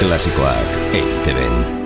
Klasikoak EITB-en.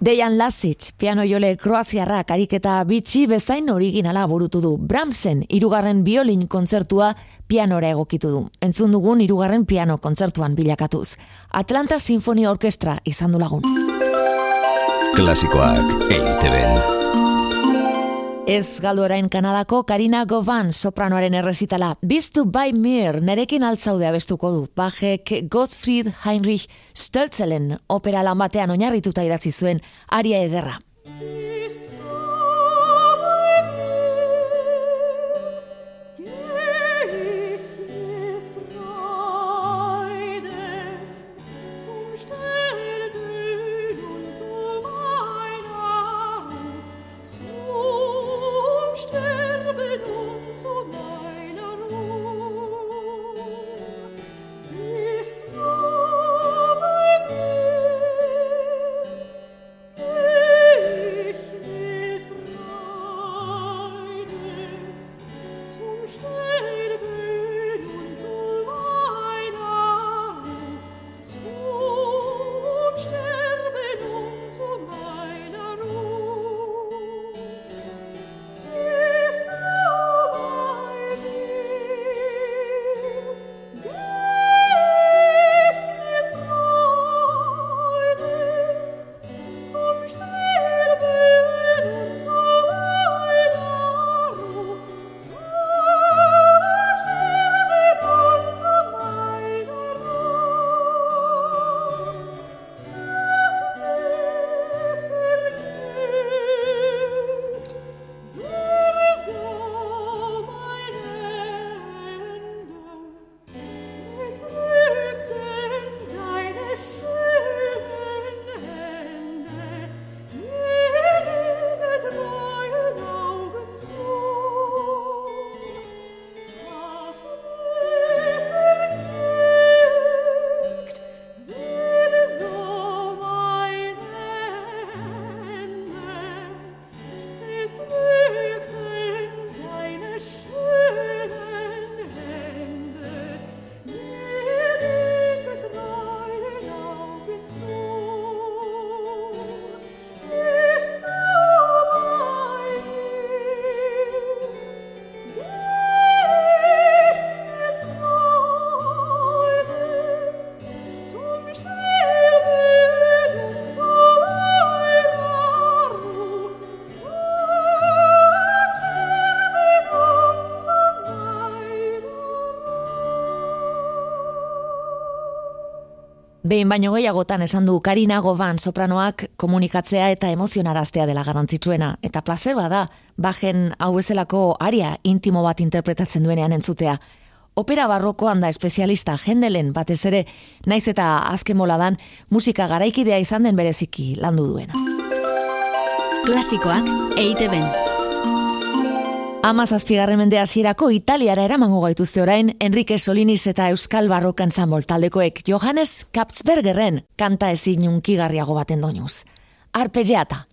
Dejan Lasic, piano jole kroaziarrak ariketa bitxi bezain originala burutu du. Bramsen, irugarren biolin kontzertua pianora egokitu du. Entzun dugun irugarren piano kontzertuan bilakatuz. Atlanta Sinfonia Orkestra izan du lagun. Klasikoak eiteben. Ez galdu orain Kanadako Karina Govan sopranoaren errezitala. Biztu by Mir nerekin altzaude abestuko du. Bajek Gottfried Heinrich Stöltzelen opera lan batean oinarrituta idatzi zuen aria ederra. Behin baino gehiagotan esan du Karina Govan sopranoak komunikatzea eta emozionaraztea dela garrantzitsuena. Eta plazer bada, bajen hau ezelako aria intimo bat interpretatzen duenean entzutea. Opera barrokoan da espezialista jendelen batez ere, naiz eta azken moladan musika garaikidea izan den bereziki landu duena. Klasikoak eite ben. Ama zazpigarren mende hasierako Italiara eramango gaituzte orain Enrique Solinis eta Euskal Barroka ensamble taldekoek Johannes Kapsbergerren kanta ezin unkigarriago baten doinuz. Arpeggiata.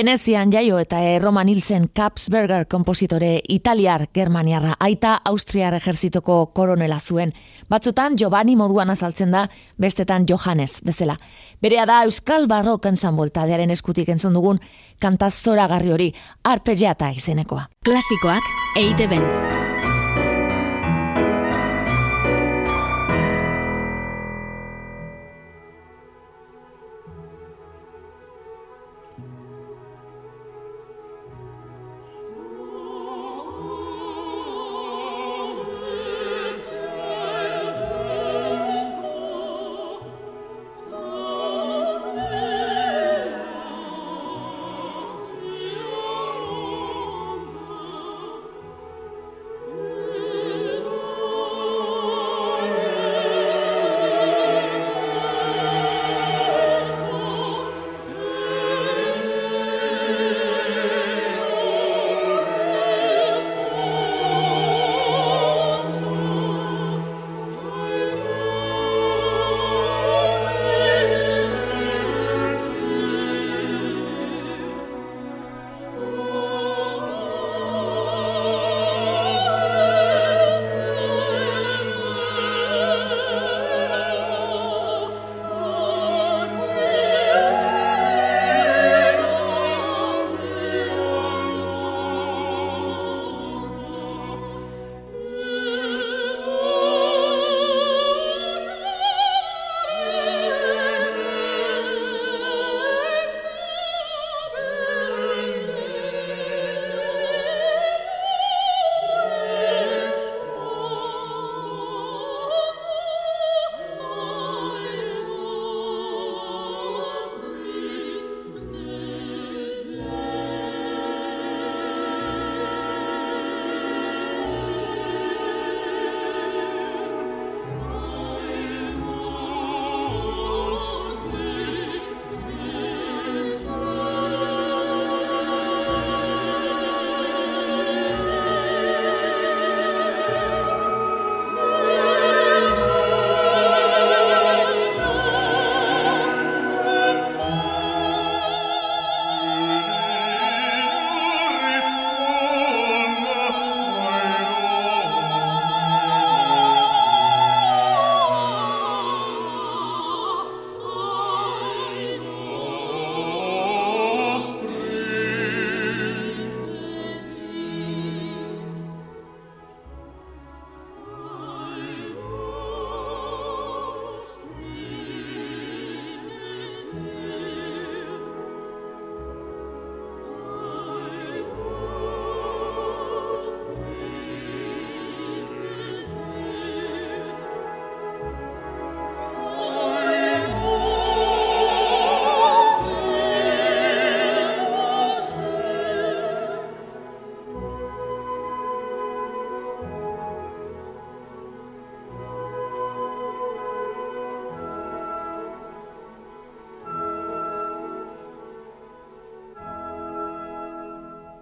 Venezian jaio eta erroman hiltzen Kapsberger kompositore italiar germaniarra aita austriar ejerzitoko koronela zuen. Batzutan Giovanni moduan azaltzen da, bestetan Johannes bezala. Berea da Euskal Barrok ensamble taldearen eskutik entzun dugun kantazora garri hori arpegiata izenekoa. Klasikoak eite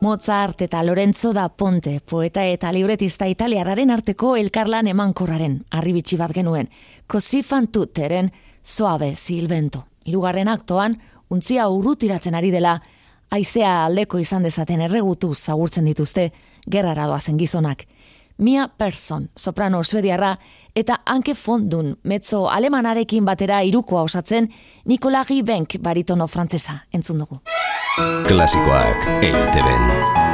Mozart eta Lorenzo da Ponte, poeta eta libretista italiararen arteko elkarlan emankorraren, arribitsi bat genuen, Così fan tutteren, Soave Silvento. Irugarren aktoan, untzia urrutiratzen ari dela, aizea aldeko izan dezaten erregutu zagurtzen dituzte, gerrara doazen gizonak. Mia Persson, soprano suediarra, eta Anke Fondun, mezzo alemanarekin batera irukoa osatzen, Nikola Gibenk baritono frantzesa, entzun dugu. Klasikoak eiteben.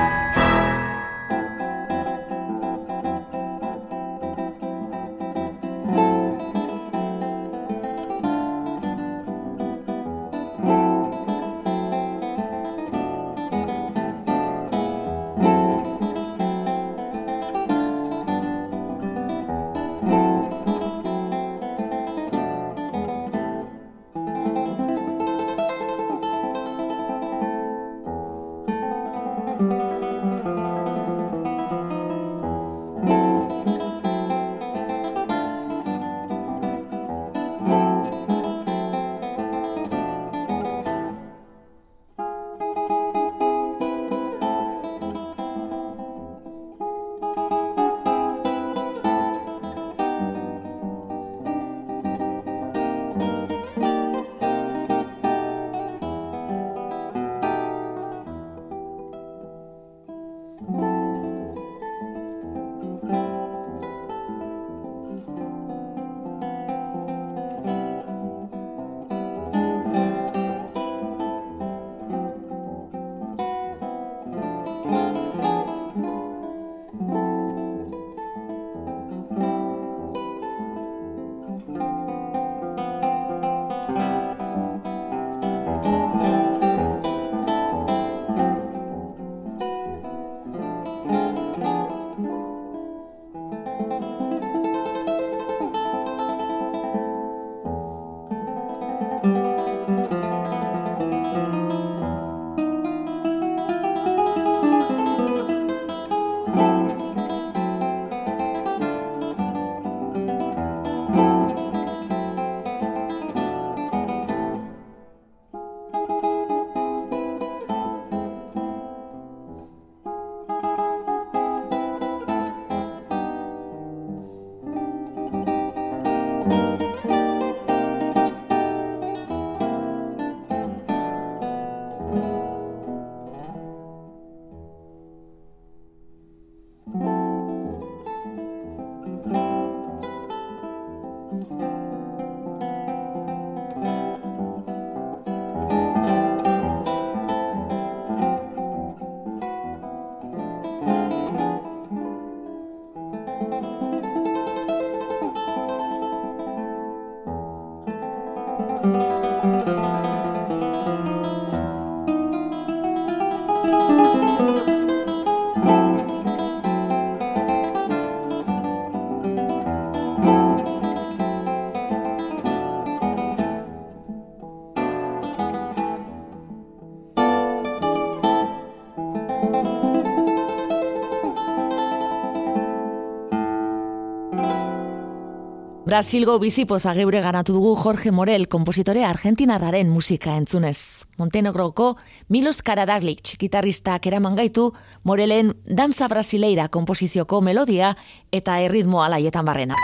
Brasilgo bizipoza geure ganatu dugu Jorge Morel, kompositore argentinarraren musika entzunez. Montenegroko Milos Karadaglik gitarristak eraman gaitu Morelen Danza Brasileira komposizioko melodia eta erritmo alaietan barrena.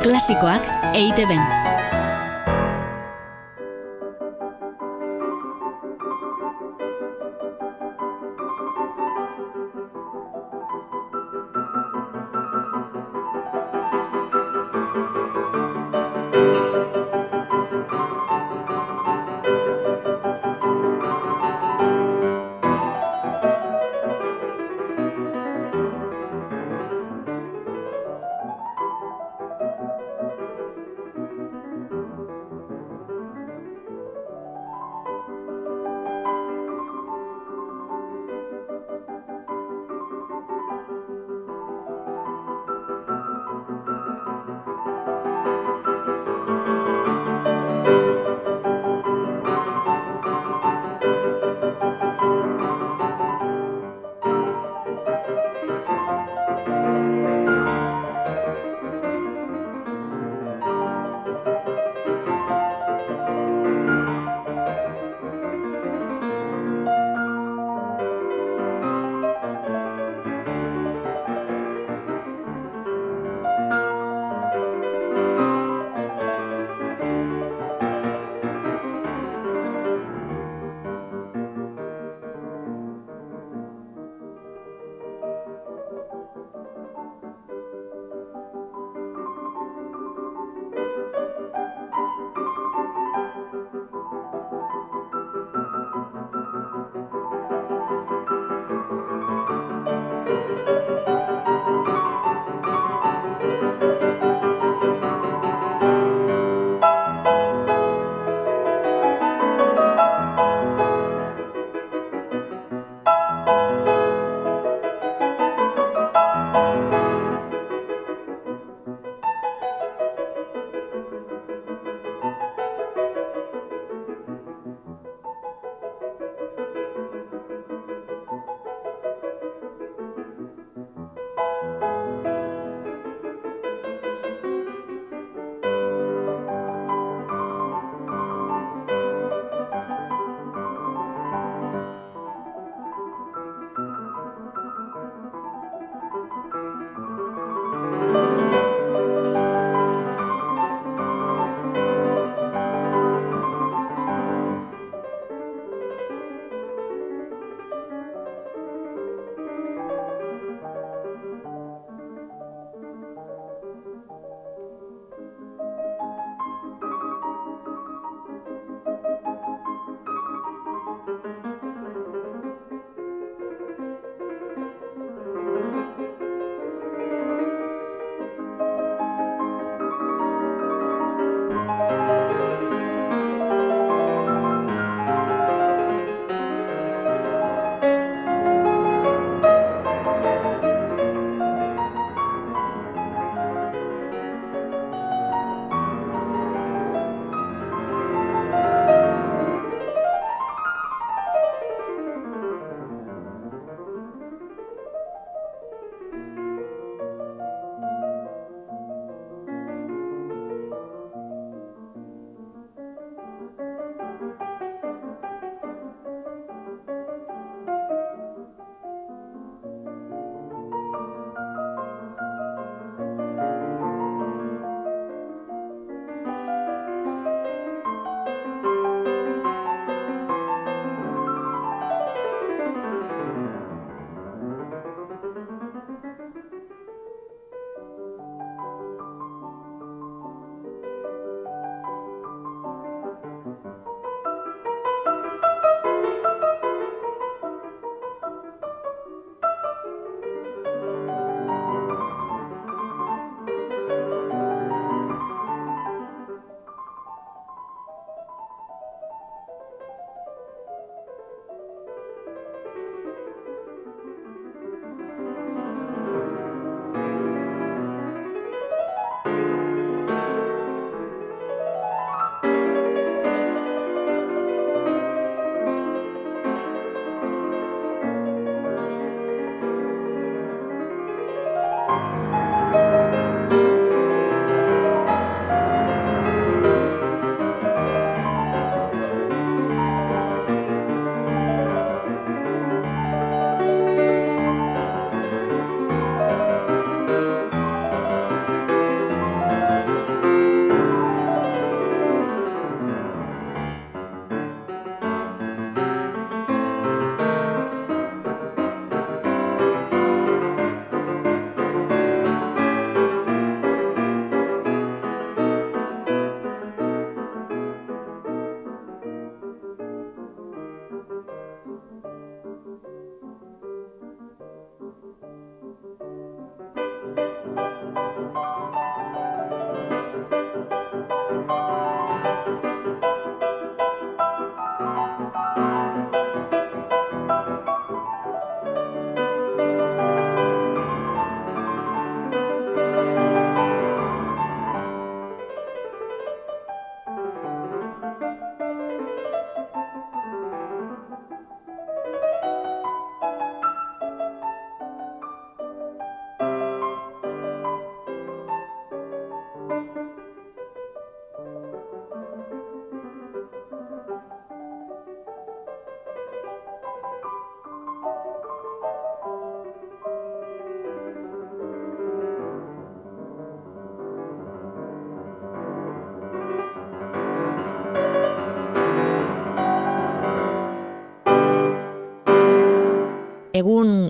Klasikoak eite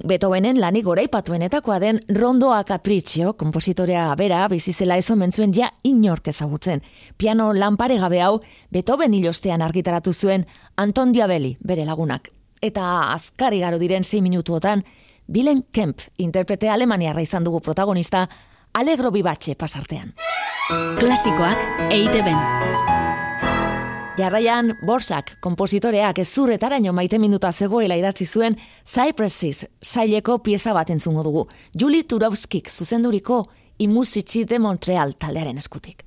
Beethovenen lanik goraipatuenetakoa den Rondoa Capriccio, kompositorea bera, bizizela ez omentzuen ja inork ezagutzen. Piano lanpare gabe hau, Beethoven hilostean argitaratu zuen Anton Diabelli, bere lagunak. Eta azkari garo diren 6 minutuotan, Bilen Kemp, interprete alemaniarra izan dugu protagonista, alegro bibatxe pasartean. Klasikoak eite Jarraian, Borsak, kompositoreak ez zurretaraino maite minuta zegoela idatzi zuen Cypresses, zaileko pieza bat entzungo dugu. Julie Turovskik zuzenduriko imusitzi de Montreal taldearen eskutik.